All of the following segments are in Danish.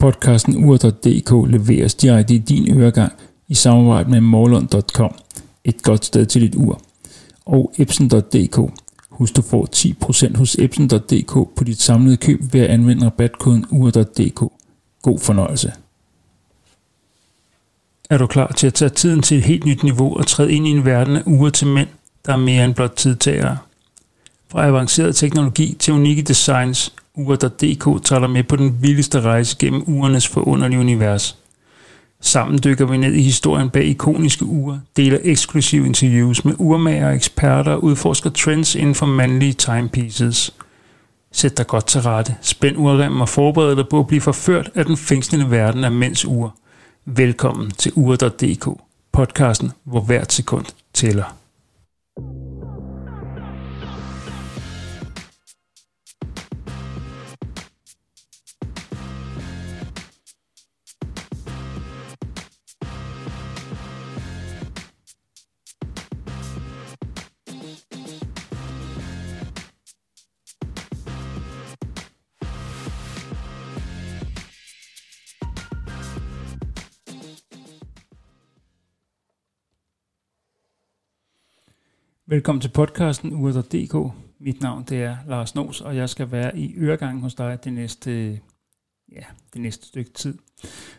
Podcasten ur.dk leveres direkte i din øregang i samarbejde med morlund.com, et godt sted til dit ur, og epson.dk. Husk du får 10% hos epson.dk på dit samlede køb ved at anvende rabatkoden ur.dk. God fornøjelse. Er du klar til at tage tiden til et helt nyt niveau og træde ind i en verden af uger til mænd, der er mere end blot tidtagere? Fra avanceret teknologi til unikke designs, Ure.dk tager dig med på den vildeste rejse gennem urenes forunderlige univers. Sammen dykker vi ned i historien bag ikoniske ure, deler eksklusive interviews med urmager og eksperter og udforsker trends inden for mandlige timepieces. Sæt dig godt til rette, spænd urremmen og forbered dig på at blive forført af den fængslende verden af mænds ure. Velkommen til Ure.dk, podcasten, hvor hvert sekund tæller. Velkommen til podcasten Ure.dk. Mit navn det er Lars Nos, og jeg skal være i øregangen hos dig det næste, ja, det næste stykke tid,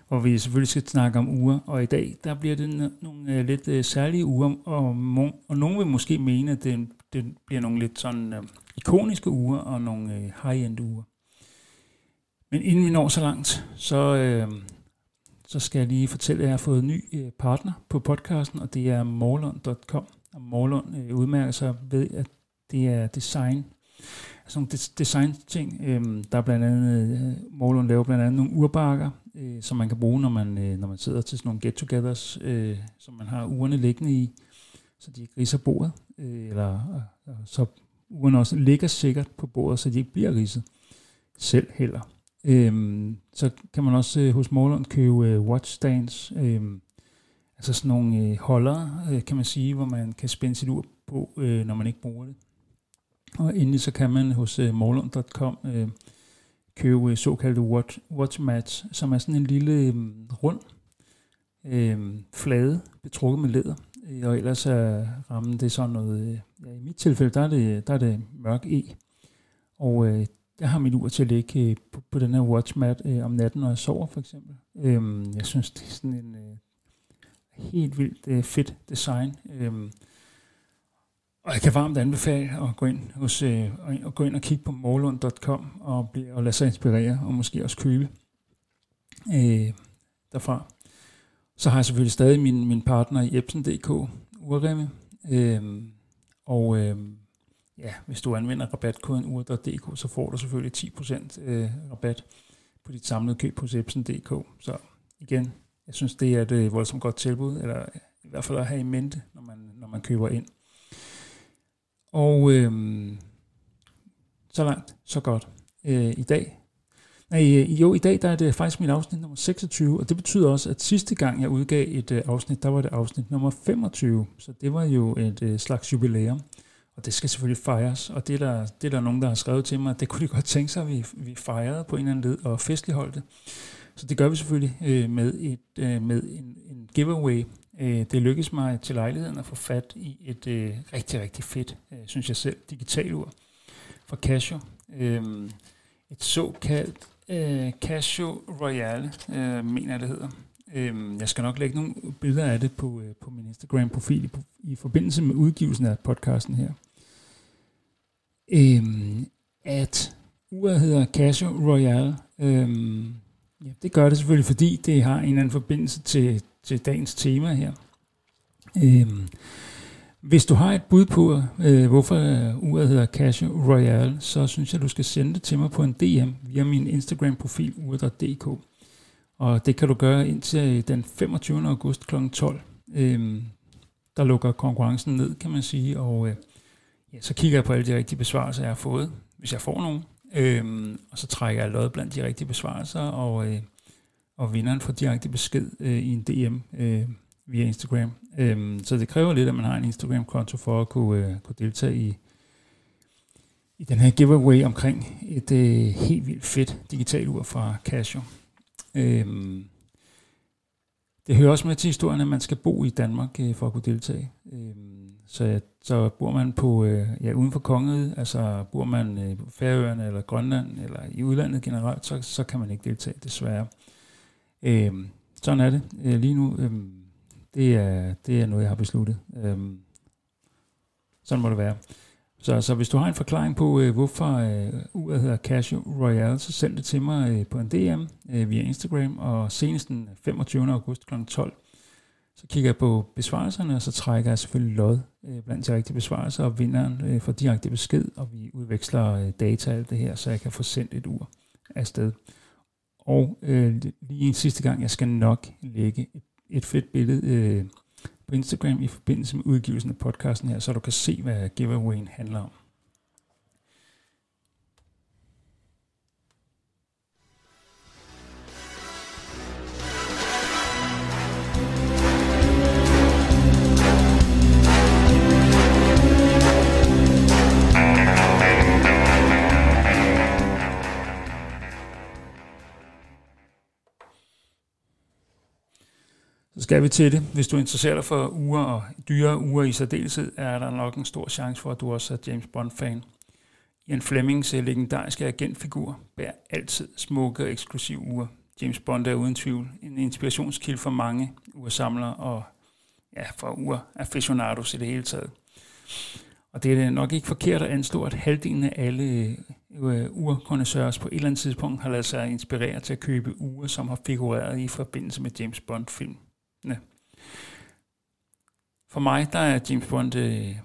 hvor vi selvfølgelig skal snakke om uger. Og i dag der bliver det nogle uh, lidt uh, særlige uger, og, og nogen vil måske mene, at det, det bliver nogle lidt sådan uh, ikoniske uger og nogle uh, high-end uger. Men inden vi når så langt, så, uh, så skal jeg lige fortælle, at jeg har fået en ny uh, partner på podcasten, og det er morlund.com og Morlund øh, udmærker sig ved, at det er design. Altså nogle des- design ting. Øh, der er blandt andet, øh, Morlund laver blandt andet nogle urbakker, øh, som man kan bruge, når man, øh, når man sidder til sådan nogle get-togethers, øh, som man har urene liggende i, så de ikke riser bordet, øh, eller øh, så urene også ligger sikkert på bordet, så de ikke bliver ridset selv heller. Øhm, så kan man også øh, hos Morlund købe øh, watchstands, øh, Altså sådan nogle øh, holder, øh, kan man sige, hvor man kan spænde sit ur på, øh, når man ikke bruger det. Og endelig så kan man hos øh, morlund.com øh, købe øh, såkaldte watch, watch match, som er sådan en lille øh, rund øh, flade, betrukket med læder. Øh, og ellers er rammen det er sådan noget, øh, ja, i mit tilfælde, der er det, der er det mørk E. Og øh, jeg har mit ur til at ligge øh, på, på den her watch mat øh, om natten, når jeg sover for eksempel. Øh, jeg synes, det er sådan en... Øh, helt vildt øh, fedt design. Øhm, og jeg kan varmt anbefale at gå ind, hos, øh, og gå ind og kigge på morlund.com og, blive, og lade sig inspirere og måske også købe øh, derfra. Så har jeg selvfølgelig stadig min, min partner i Epson.dk, Urremme. Øh, og øh, ja, hvis du anvender rabatkoden ur.dk, så får du selvfølgelig 10% øh, rabat på dit samlede køb på Epson.dk. Så igen, jeg synes, det er et øh, voldsomt godt tilbud, eller øh, i hvert fald at have i mente, når man, når man køber ind. Og øh, så langt, så godt. Øh, I dag, nej, øh, jo, i dag der er det faktisk mit afsnit nummer 26, og det betyder også, at sidste gang jeg udgav et øh, afsnit, der var det afsnit nummer 25, så det var jo et øh, slags jubilæum. Og det skal selvfølgelig fejres, og det er, der, det er der nogen, der har skrevet til mig, at det kunne de godt tænke sig, at vi, vi fejrede på en eller anden led og festligholdte. det. Så det gør vi selvfølgelig øh, med, et, øh, med en, en giveaway. Øh, det lykkedes mig til lejligheden at få fat i et øh, rigtig, rigtig fedt, øh, synes jeg selv, digital ur fra Casio. Øh, et såkaldt øh, Casio Royale, øh, mener jeg det hedder. Øh, jeg skal nok lægge nogle billeder af det på, øh, på min Instagram-profil i, i forbindelse med udgivelsen af podcasten her. Øh, at uret hedder Casio Royale. Øh, Ja, det gør det selvfølgelig, fordi det har en eller anden forbindelse til, til dagens tema her. Øhm, hvis du har et bud på, øh, hvorfor øh, uret hedder Casio Royale, så synes jeg, du skal sende det til mig på en DM via min Instagram-profil uret.dk. Og det kan du gøre indtil øh, den 25. august kl. 12. Øhm, der lukker konkurrencen ned, kan man sige, og øh, ja, så kigger jeg på alle de rigtige besvarelser, jeg har fået, hvis jeg får nogen. Øhm, og så trækker jeg lod blandt de rigtige besvarelser, og, øh, og vinderen får direkte besked øh, i en DM øh, via Instagram. Øhm, så det kræver lidt, at man har en Instagram-konto for at kunne, øh, kunne deltage i, i den her giveaway omkring et øh, helt vildt fedt digitalt ur fra Casio. Øhm, det hører også med til historien, at man skal bo i Danmark øh, for at kunne deltage. Øhm, så, så bor man på øh, ja, uden for kongeriget, altså bor man øh, på Færøerne eller Grønland eller i udlandet generelt, så, så kan man ikke deltage, desværre. Øh, sådan er det øh, lige nu. Øh, det, er, det er noget, jeg har besluttet. Øh, sådan må det være. Så, så hvis du har en forklaring på, øh, hvorfor øh, uret hedder Casio Royale, så send det til mig øh, på en DM øh, via Instagram, og senest den 25. august kl. 12. Så kigger jeg på besvarelserne, og så trækker jeg selvfølgelig lod øh, blandt de rigtige besvarelser, og vinderen øh, får direkte besked, og vi udveksler øh, data alt det her, så jeg kan få sendt et ur afsted. Og øh, lige en sidste gang, jeg skal nok lægge et, et fedt billede øh, på Instagram i forbindelse med udgivelsen af podcasten her, så du kan se, hvad giveawayen handler om. Skal vi til det. Hvis du interesserer dig for uger og dyre uger i særdeleshed, er der nok en stor chance for, at du også er James Bond-fan. Ian Flemings øh, legendariske agentfigur bærer altid smukke og eksklusive uger. James Bond er uden tvivl en inspirationskilde for mange ursamlere og ja, for uraficionados i det hele taget. Og det er nok ikke forkert at anslå, at halvdelen af alle øh, øh urkondensører på et eller andet tidspunkt har lavet sig inspirere til at købe uger, som har figureret i forbindelse med James Bond-film. Ja. For mig der er James Bond øh,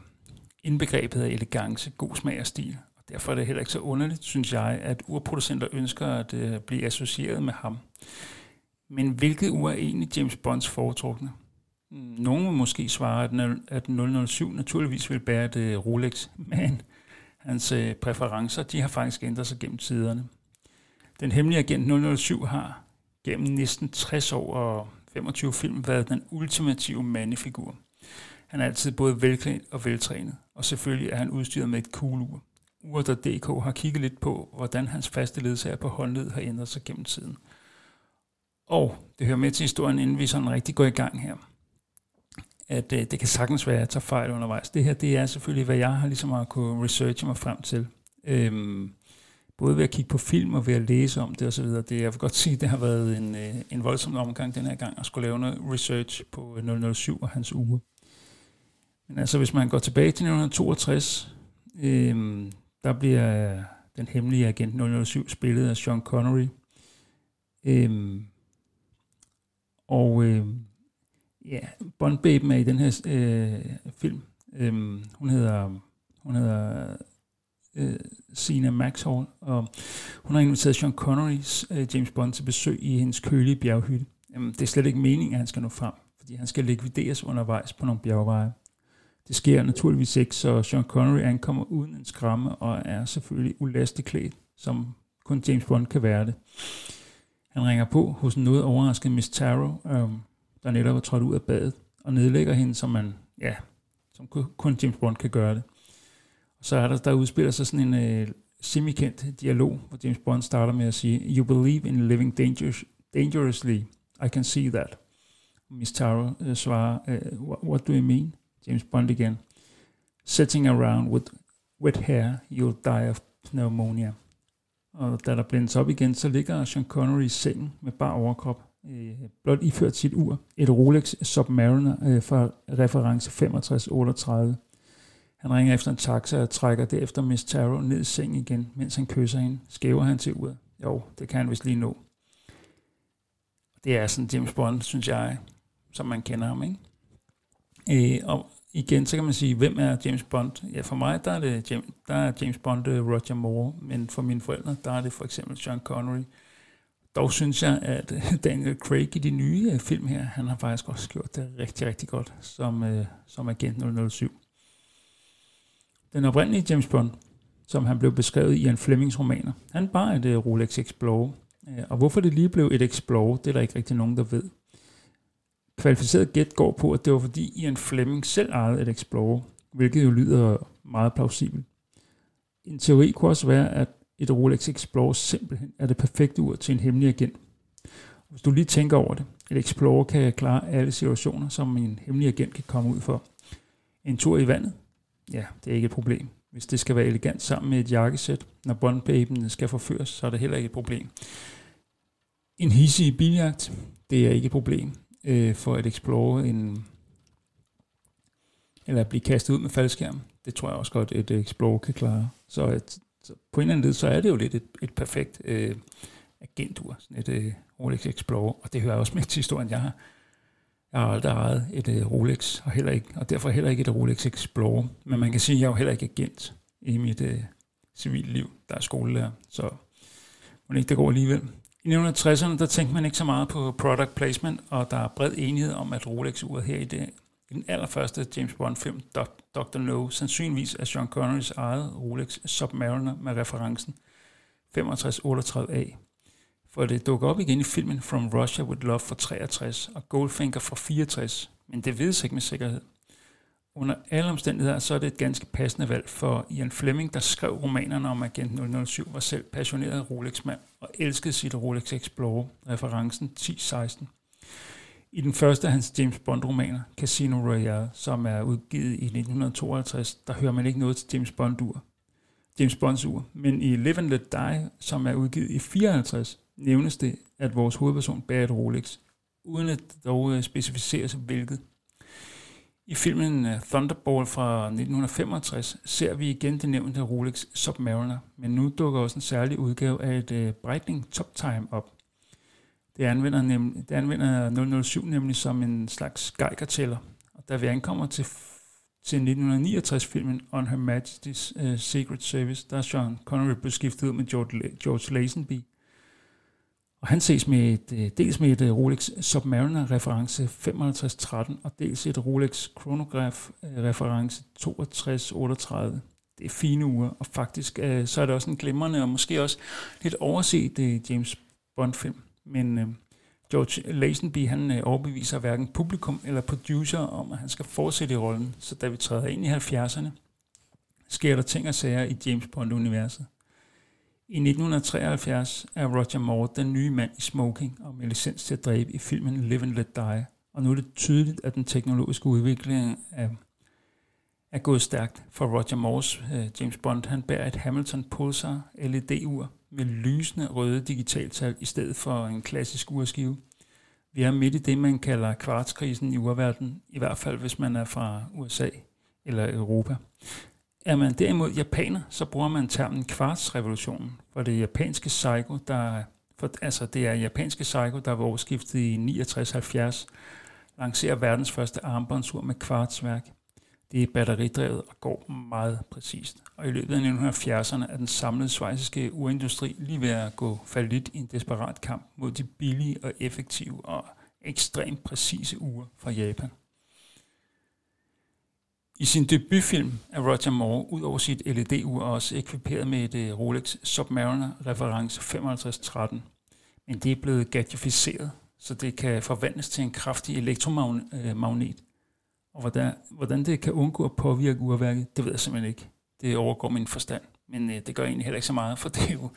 indbegrebet af elegance, god smag og stil. Og derfor er det heller ikke så underligt, synes jeg, at urproducenter ønsker at øh, blive associeret med ham. Men hvilket ur er egentlig James Bonds foretrukne? Nogle vil måske svare, at 007 naturligvis vil bære et øh, Rolex, men hans øh, præferencer de har faktisk ændret sig gennem tiderne. Den hemmelige agent 007 har gennem næsten 60 år og 25 film været den ultimative mandefigur. Han er altid både velklædt og veltrænet, og selvfølgelig er han udstyret med et cool ur. Ur.dk har kigget lidt på, hvordan hans faste ledsager på håndled har ændret sig gennem tiden. Og det hører med til historien, inden vi sådan rigtig går i gang her, at øh, det kan sagtens være, at jeg tager fejl undervejs. Det her, det er selvfølgelig, hvad jeg har ligesom at kunne researche mig frem til. Øhm, både ved at kigge på film og ved at læse om det osv. Det, jeg vil godt sige, at det har været en, øh, en voldsom omgang den her gang at skulle lave noget research på øh, 007 og hans uge. Men altså, hvis man går tilbage til 1962, øh, der bliver den hemmelige agent 007 spillet af Sean Connery. Øh, og øh, ja, Bond Babe er i den her øh, film. Øh, hun hedder hun hedder øh, Sina Maxhall, og hun har inviteret Sean Connerys øh, James Bond til besøg i hendes kølige bjerghytte. Jamen, det er slet ikke meningen, at han skal nå frem, fordi han skal likvideres undervejs på nogle bjergveje. Det sker naturligvis ikke, så Sean Connery ankommer uden en skramme og er selvfølgelig ulasteklædt, som kun James Bond kan være det. Han ringer på hos en noget overrasket Miss Taro, øh, der netop er trådt ud af badet, og nedlægger hende, som man, ja, som kun James Bond kan gøre det så er der, der udspiller sig sådan en øh, semikendt dialog, hvor James Bond starter med at sige, You believe in living dangerous, dangerously. I can see that. Miss Taro øh, svarer, øh, what, what do you mean? James Bond igen. Sitting around with wet hair, you'll die of pneumonia. Og da der blændes op igen, så ligger Sean Connery i sengen med bar overkrop, øh, blot iført sit ur, et Rolex Submariner øh, fra reference 6538. Han ringer efter en taxa og trækker derefter Miss Taro ned i sengen igen, mens han kysser hende. Skæver han til uret? Jo, det kan han vist lige nå. Det er sådan James Bond, synes jeg, som man kender ham, ikke? Øh, og igen, så kan man sige, hvem er James Bond? Ja, for mig, der er, det James, der er James Bond øh, Roger Moore, men for mine forældre, der er det for eksempel Sean Connery. Dog synes jeg, at øh, Daniel Craig i de nye øh, film her, han har faktisk også gjort det rigtig, rigtig godt som, som agent 007. Den oprindelige James Bond, som han blev beskrevet i en Flemings romaner, han bar et uh, Rolex Explorer. Uh, og hvorfor det lige blev et Explorer, det er der ikke rigtig nogen, der ved. Kvalificeret gæt går på, at det var fordi Ian Fleming selv ejede et Explorer, hvilket jo lyder meget plausibelt. En teori kunne også være, at et Rolex Explorer simpelthen er det perfekte ur til en hemmelig agent. Hvis du lige tænker over det, et Explorer kan klare alle situationer, som en hemmelig agent kan komme ud for. En tur i vandet? Ja, det er ikke et problem. Hvis det skal være elegant sammen med et jakkesæt, når bondbaben skal forføres, så er det heller ikke et problem. En hissig biljagt, det er ikke et problem øh, for at explore en, eller at blive kastet ud med faldskærm. Det tror jeg også godt, et øh, Explorer kan klare. Så, øh, et, så på en eller anden led, så er det jo lidt et, et perfekt øh, agentur, sådan et øh, Rolex Explorer, og det hører også med til historien, jeg har. Jeg har aldrig ejet et øh, Rolex, og, heller ikke, og derfor heller ikke et Rolex Explorer. Men man kan sige, at jeg er jo heller ikke agent i mit øh, civile liv, der er skolelærer, så må ikke det går alligevel. I 1960'erne, der tænkte man ikke så meget på product placement, og der er bred enighed om, at Rolex-uret her i, det, i den allerførste James Bond-film, Dr. No, sandsynligvis er Sean Connerys eget Rolex Submariner med referencen 6538A. For det dukker op igen i filmen From Russia with Love fra 63 og Goldfinger fra 64, men det vides ikke med sikkerhed. Under alle omstændigheder, så er det et ganske passende valg for Ian Fleming, der skrev romanerne om Agent 007, var selv passioneret Rolex-mand og elskede sit Rolex Explorer, referencen 1016. I den første af hans James Bond-romaner, Casino Royale, som er udgivet i 1952, der hører man ikke noget til James Bond-ur. James Bonds ur. Men i Live and Let Die, som er udgivet i 54, nævnes det, at vores hovedperson bærer et Rolex, uden at dog øh, specificeres hvilket. I filmen øh, Thunderball fra 1965 ser vi igen det nævnte Rolex Submariner, men nu dukker også en særlig udgave af et øh, Breitling Top Time op. Det anvender, nemlig, det anvender 007 nemlig som en slags geigertæller, og da vi ankommer til, til 1969-filmen On Her Majesty's uh, Secret Service, der er Sean Connery blevet skiftet ud med George, George Lazenby, og han ses med et, øh, dels med et øh, Rolex Submariner reference 5513 og dels et Rolex Chronograph-reference øh, 6238. Det er fine uger, og faktisk så er det også en glimrende og måske også lidt overset James Bond-film. Men George Lazenby han overbeviser hverken publikum eller producer om, at han skal fortsætte i rollen. Så da vi træder ind i 70'erne, sker der ting og sager i James Bond-universet. I 1973 er Roger Moore den nye mand i smoking og med licens til at dræbe i filmen Live and Let Die. Og nu er det tydeligt, at den teknologiske udvikling er, er gået stærkt. For Roger Moores uh, James Bond, han bærer et Hamilton Pulsar LED-ur med lysende røde digitaltal i stedet for en klassisk urskive. Vi er midt i det, man kalder kvartskrisen i urverdenen, i hvert fald hvis man er fra USA eller Europa. Er man derimod japaner, så bruger man termen kvartsrevolutionen, for det japanske psycho, der for, altså det er japanske Seiko, der var overskiftet i 69-70, lancerer verdens første armbåndsur med kvartsværk. Det er batteridrevet og går meget præcist. Og i løbet af 1970'erne er den samlede svejsiske urindustri lige ved at gå fallit i en desperat kamp mod de billige og effektive og ekstremt præcise ure fra Japan. I sin debutfilm er Roger Moore ud over sit LED-ur også ekviperet med et øh, Rolex Submariner reference 5513. Men det er blevet gadgetificeret, så det kan forvandles til en kraftig elektromagnet. Øh, Og hvordan, hvordan det kan undgå at påvirke urværket, det ved jeg simpelthen ikke. Det overgår min forstand. Men øh, det gør egentlig heller ikke så meget, for det er jo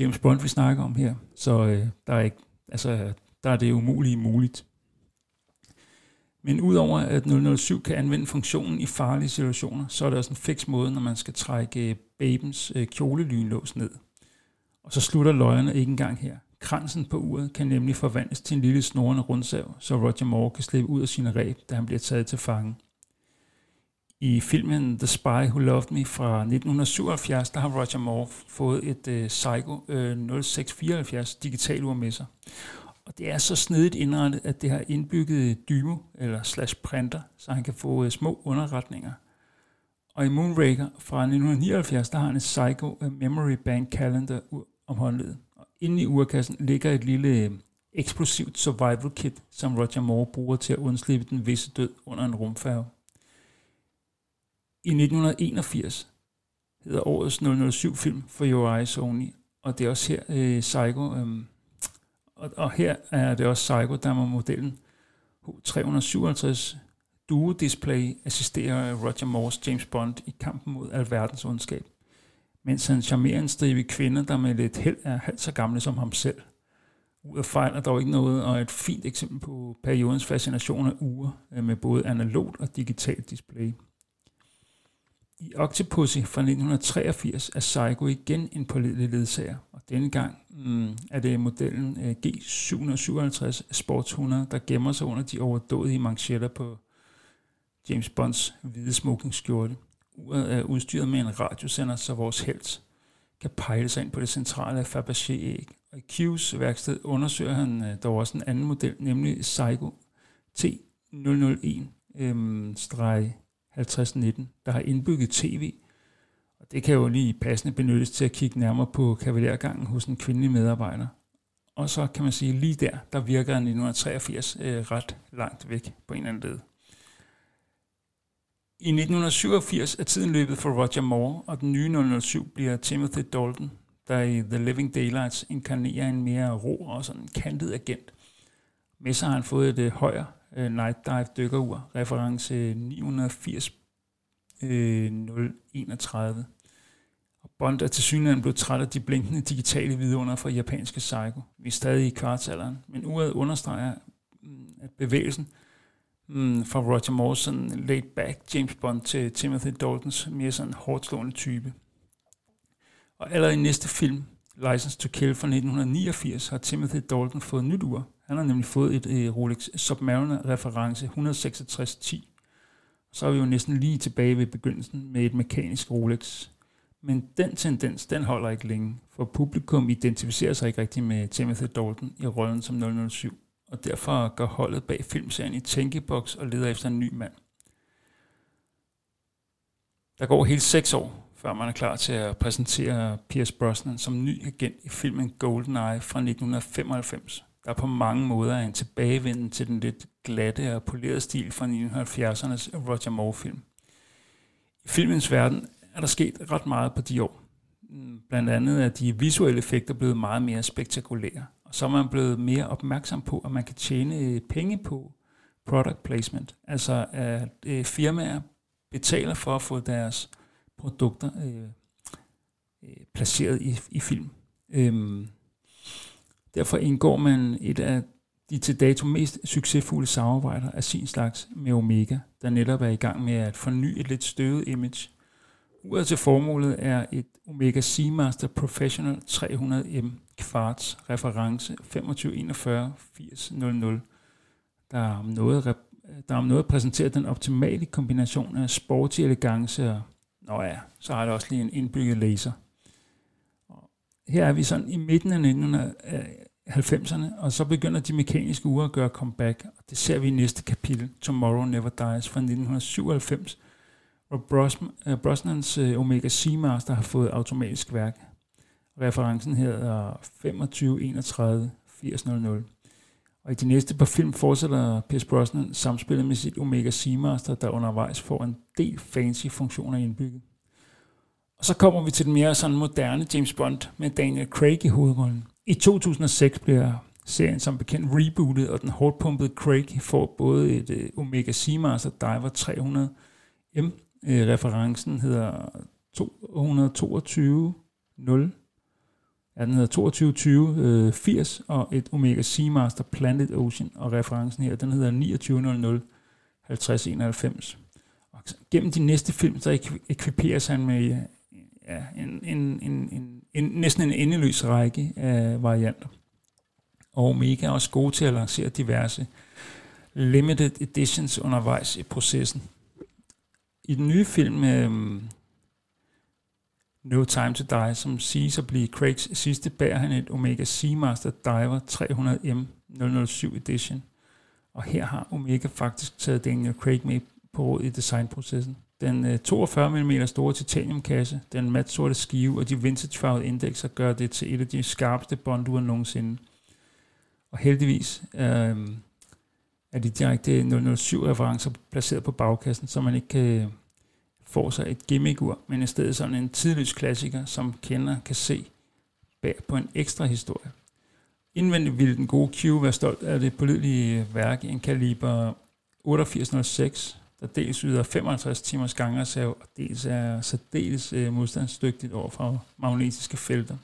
James Bond, vi snakker om her. Så øh, der, er ikke, altså, der er det umulige muligt. Men udover at 007 kan anvende funktionen i farlige situationer, så er det også en fix måde, når man skal trække babens øh, kjolelynlås ned. Og så slutter løjerne ikke engang her. Kransen på uret kan nemlig forvandles til en lille snorende rundsav, så Roger Moore kan slippe ud af sine ræb, da han bliver taget til fange. I filmen The Spy Who Loved Me fra 1977, der har Roger Moore fået et uh, Psycho uh, 0674 digitalur med sig. Og det er så snedigt indrettet, at det har indbygget dymo eller slash printer, så han kan få uh, små underretninger. Og i Moonraker fra 1979, der har han et Psycho øh, Memory Bank Calendar om håndledet. Og inde i urkassen ligger et lille øh, eksplosivt survival kit, som Roger Moore bruger til at undslippe den visse død under en rumfærge. I 1981 hedder årets 007-film for Your Eyes Only, og det er også her øh, Psycho øh, og, og her er det også Seiko, der med modellen H357 Duo Display assisterer Roger Moores James Bond i kampen mod alverdens ondskab, mens han charmerer en stribe kvinder, der med lidt held er halvt så gamle som ham selv. Uret fejler dog ikke noget, og et fint eksempel på periodens fascination af ure øh, med både analogt og digitalt display. I Octopussy fra 1983 er Psycho igen en pålidelig ledsager, og denne gang mm, er det modellen G757 Sports 100, der gemmer sig under de overdådige manchetter på James Bonds hvide smokingskjorte. Uret er udstyret med en radiosender, så vores helt kan pejle sig ind på det centrale Fabergé-æg. Og i Q's værksted undersøger han øh, dog også en anden model, nemlig Psycho T001 øhm, 5019, der har indbygget tv, og det kan jo lige passende benyttes til at kigge nærmere på kavalergangen hos en kvindelig medarbejder. Og så kan man sige, lige der, der virker 1983 øh, ret langt væk på en eller anden led. I 1987 er tiden løbet for Roger Moore, og den nye 007 bliver Timothy Dalton, der i The Living Daylights inkarnerer en mere ro og sådan kantet agent. Med sig har han fået et øh, højere øh, Night Dive dykkerur, reference 980 øh, 031. Øh, og Bond er til synligheden blevet træt af de blinkende digitale vidunder fra japanske Psycho. Vi er stadig i kvartalderen, men uret understreger, mm, at bevægelsen mm, fra Roger Morrison, laid back James Bond til Timothy Daltons mere sådan hårdt slående type. Og allerede i næste film, License to Kill fra 1989, har Timothy Dalton fået nyt ur. Han har nemlig fået et øh, Rolex Submariner-reference 16610. Så er vi jo næsten lige tilbage ved begyndelsen med et mekanisk Rolex. Men den tendens, den holder ikke længe, for publikum identificerer sig ikke rigtigt med Timothy Dalton i rollen som 007, og derfor går holdet bag filmserien i tænkeboks og leder efter en ny mand. Der går hele seks år, før man er klar til at præsentere Pierce Brosnan som ny agent i filmen GoldenEye fra 1995, der på mange måder er en tilbagevenden til den lidt glatte og polerede stil fra 1970'ernes Roger Moore-film. I filmens verden er der sket ret meget på de år. Blandt andet er de visuelle effekter blevet meget mere spektakulære, og så er man blevet mere opmærksom på, at man kan tjene penge på product placement, altså at øh, firmaer betaler for at få deres produkter øh, øh, placeret i, i film. Øhm, derfor indgår man et af de til dato mest succesfulde samarbejder af sin slags med Omega, der netop er i gang med at forny et lidt støvet image. Uret til formålet er et Omega Seamaster Professional 300M kvarts reference 2541 8000, der om noget, der om noget præsenterer den optimale kombination af sporty elegance og Nå ja, så har det også lige en indbygget laser. Her er vi sådan i midten af 90'erne, øh, og så begynder de mekaniske ure at gøre comeback, og det ser vi i næste kapitel, Tomorrow Never Dies fra 1997, hvor øh, Brosnans øh, Omega Seamaster har fået automatisk værk. Referencen hedder 2531 8000. Og i de næste par film fortsætter Pierce Brosnan samspillet med sit Omega Seamaster, der undervejs får en del fancy funktioner indbygget. Og så kommer vi til den mere sådan moderne James Bond med Daniel Craig i hovedrollen. I 2006 bliver serien som bekendt rebootet, og den hårdt pumpede Craig får både et uh, Omega Seamaster Diver 300 M. Uh, referencen hedder 222 Ja, den hedder 2220 80 øh, og et Omega Seamaster Planet Ocean, og referencen her, den hedder 2900 5091. Og gennem de næste film, så ekviperes han med øh, ja, en, en, en, en, en, næsten en endeløs række af varianter. Og Omega er også gode til at lancere diverse limited editions undervejs i processen. I den nye film, øh, No Time to Die, som siges at blive Craigs sidste, bærer han et Omega Seamaster Diver 300M 007 Edition. Og her har Omega faktisk taget Daniel øh, Craig med på råd i designprocessen. Den øh, 42 mm store titaniumkasse, den mat sorte skive og de vintage-farvede indekser gør det til et af de skarpeste bonduer nogensinde. Og heldigvis øh, er de direkte 007-referencer placeret på bagkassen, så man ikke kan får sig et gimmickur, men i stedet sådan en tidløs klassiker, som kender kan se bag på en ekstra historie. Indvendigt ville den gode Q være stolt af det pålidelige værk i en kaliber 8806, der dels yder 55 timers gangreserve, og dels er særdeles øh, modstandsdygtigt over for magnetiske felter.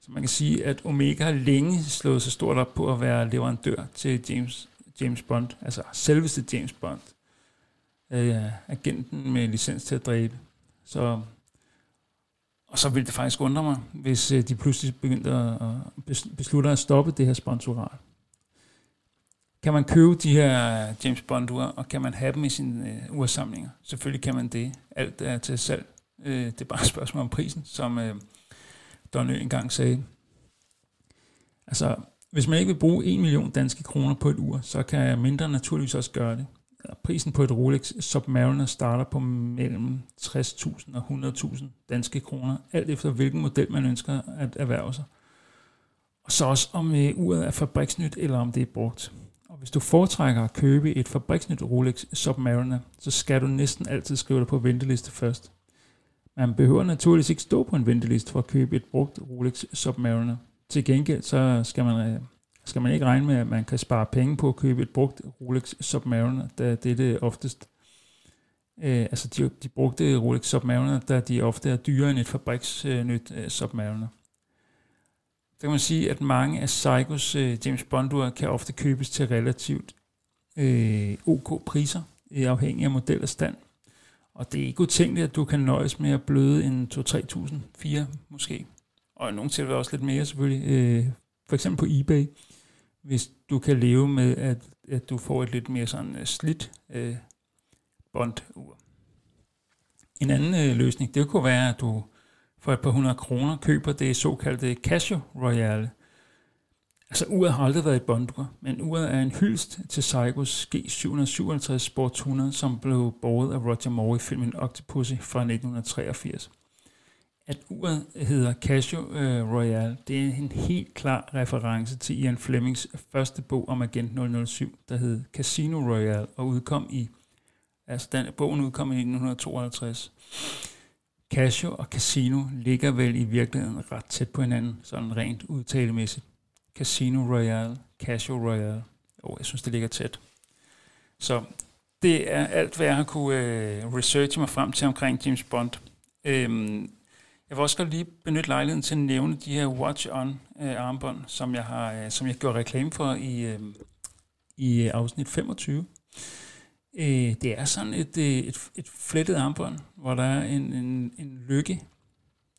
Så man kan sige, at Omega har længe slået sig stort op på at være leverandør til James, James Bond, altså selveste James Bond. Øh, agenten med licens til at dræbe. Så, og så ville det faktisk undre mig, hvis øh, de pludselig begyndte at beslutte at stoppe det her sponsorat. Kan man købe de her øh, James Bond-ure, og kan man have dem i sine øh, ursamlinger? Selvfølgelig kan man det. Alt er til salg. Øh, det er bare et spørgsmål om prisen, som øh, Don Ø engang sagde. Altså, hvis man ikke vil bruge 1 million danske kroner på et ur, så kan mindre naturligvis også gøre det. Prisen på et Rolex Submariner starter på mellem 60.000 og 100.000 danske kroner, alt efter hvilken model man ønsker at erhverve sig. Og så også om øh, uret er fabriksnyt, eller om det er brugt. Og hvis du foretrækker at købe et fabriksnyt Rolex Submariner, så skal du næsten altid skrive dig på venteliste først. Man behøver naturligvis ikke stå på en venteliste for at købe et brugt Rolex Submariner. Til gengæld så skal man, øh, skal man ikke regne med, at man kan spare penge på at købe et brugt Rolex Submariner, da det er det oftest. Øh, altså de, de brugte Rolex Submariner, da de ofte er dyrere end et fabriksnyt øh, Submariner. Der kan man sige, at mange af Seikos øh, James Bond kan ofte købes til relativt øh, ok priser, øh, afhængig af model og stand. Og det er ikke utænkeligt, at du kan nøjes med at bløde en 2-3.000, 4 måske. Og i nogle tilfælde også lidt mere selvfølgelig. Øh, for eksempel på eBay, hvis du kan leve med, at, at du får et lidt mere sådan uh, slidt uh, bond-ur. En anden uh, løsning, det kunne være, at du for et par hundrede kroner køber det såkaldte Casio Royale. Altså uret har aldrig været et bondur, men uret er en hyldst til Seikos G757 Sport 100, som blev båret af Roger Moore i filmen Octopussy fra 1983. At uret hedder Casio øh, Royale, det er en helt klar reference til Ian Flemings første bog om Agent 007, der hed Casino Royale og udkom i, altså den, bogen udkom i 1952. Casio og Casino ligger vel i virkeligheden ret tæt på hinanden, sådan rent udtalemæssigt. Casino Royale, Casio Royale. Jo, jeg synes, det ligger tæt. Så det er alt, hvad jeg har kunne øh, researche mig frem til omkring James Bond. Øhm, jeg vil også godt lige benytte lejligheden til at nævne de her Watch On øh, armbånd, som jeg har øh, som jeg gjorde reklame for i, øh, i afsnit 25. Øh, det er sådan et, øh, et, et flettet armbånd, hvor der er en, en, en lykke,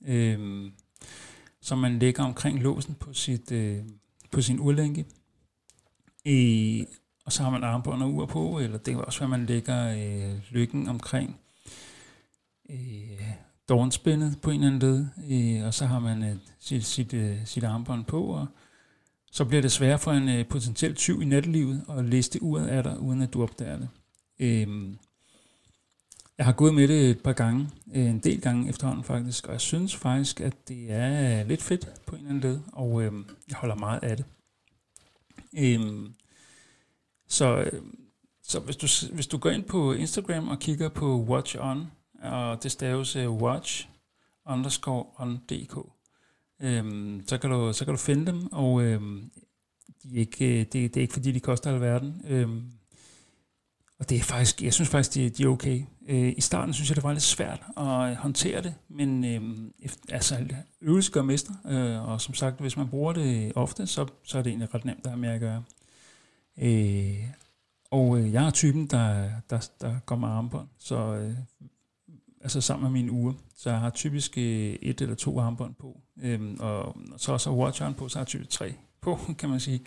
øh, som man lægger omkring låsen på, sit, øh, på sin urlænke. Øh, og så har man armbånd og ur på, eller det kan også være, man lægger øh, lykken omkring øh, dårnspændet på en eller anden led, øh, og så har man øh, sit, sit, øh, sit armbånd på, og så bliver det sværere for en øh, potentiel tyv i nattelivet at liste uret af dig, uden at du opdager det. Øhm, jeg har gået med det et par gange, øh, en del gange efterhånden faktisk, og jeg synes faktisk, at det er lidt fedt på en eller anden led, og øh, jeg holder meget af det. Øhm, så øhm, så hvis, du, hvis du går ind på Instagram og kigger på Watch On, og det staves uh, watch underscore on dk, øhm, så, kan du, så kan du finde dem, og øhm, de er ikke, øh, det, det er ikke fordi, de koster alverden. Øhm, og det er faktisk, jeg synes faktisk, de, de er okay. Øh, I starten synes jeg, det var lidt svært at håndtere det, men øh, efter, altså, øvelse gør mester, øh, og som sagt, hvis man bruger det ofte, så, så er det egentlig ret nemt der med at gøre. Øh, og øh, jeg er typen, der, der, der går med armbånd, så øh, altså sammen med mine uger, så jeg har typisk øh, et eller to armbånd på, øhm, og, så også watcheren på, så har jeg typisk tre på, kan man sige.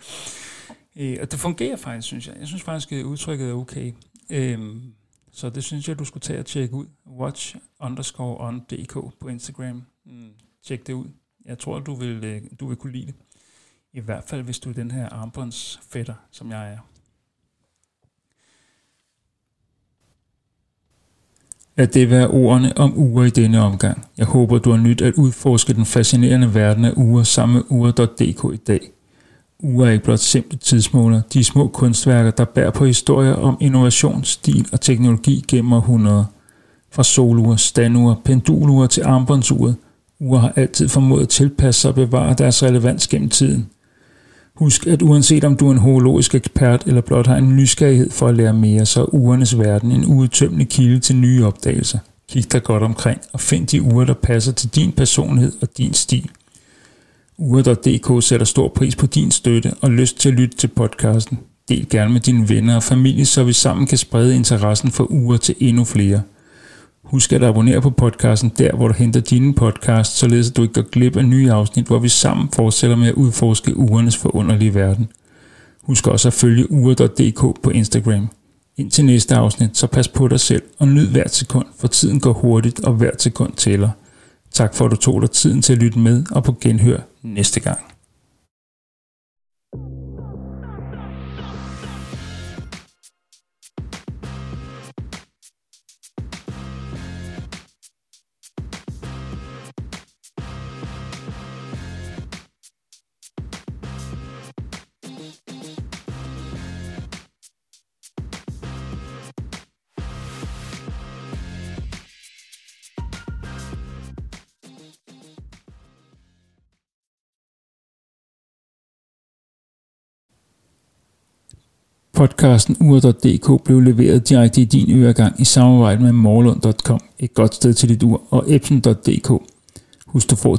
Øh, og det fungerer faktisk, synes jeg. Jeg synes faktisk, at udtrykket er okay. Øhm, så det synes jeg, du skulle tage og tjekke ud. Watch underscore on dk på Instagram. Mm, tjek det ud. Jeg tror, du vil, øh, du vil kunne lide det. I hvert fald, hvis du er den her armbåndsfætter, som jeg er. At det være ordene om uger i denne omgang. Jeg håber, du har nyt at udforske den fascinerende verden af uger sammen med uger.dk i dag. Uger er ikke blot simple tidsmåler, de små kunstværker, der bærer på historier om innovation, stil og teknologi gennem århundreder. Fra solure, standure, penduluer til armbåndsuret. Uger har altid formået at tilpasse sig og bevare deres relevans gennem tiden. Husk, at uanset om du er en horologisk ekspert eller blot har en nysgerrighed for at lære mere, så er ugernes verden en udtømmende kilde til nye opdagelser. Kig dig godt omkring og find de uger, der passer til din personlighed og din stil. Ure.dk sætter stor pris på din støtte og lyst til at lytte til podcasten. Del gerne med dine venner og familie, så vi sammen kan sprede interessen for Ure til endnu flere. Husk at abonnere på podcasten der, hvor du henter dine podcasts, således at du ikke går glip af nye afsnit, hvor vi sammen fortsætter med at udforske ugernes forunderlige verden. Husk også at følge ure.dk på Instagram. Indtil næste afsnit, så pas på dig selv og nyd hvert sekund, for tiden går hurtigt, og hvert sekund tæller. Tak for, at du tog dig tiden til at lytte med, og på genhør næste gang. Podcasten ur.dk blev leveret direkte i din øregang i samarbejde med morlund.com, et godt sted til dit ur, og epson.dk. Husk, du får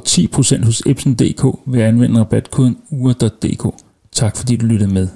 10% hos epson.dk ved at anvende rabatkoden ur.dk. Tak fordi du lyttede med.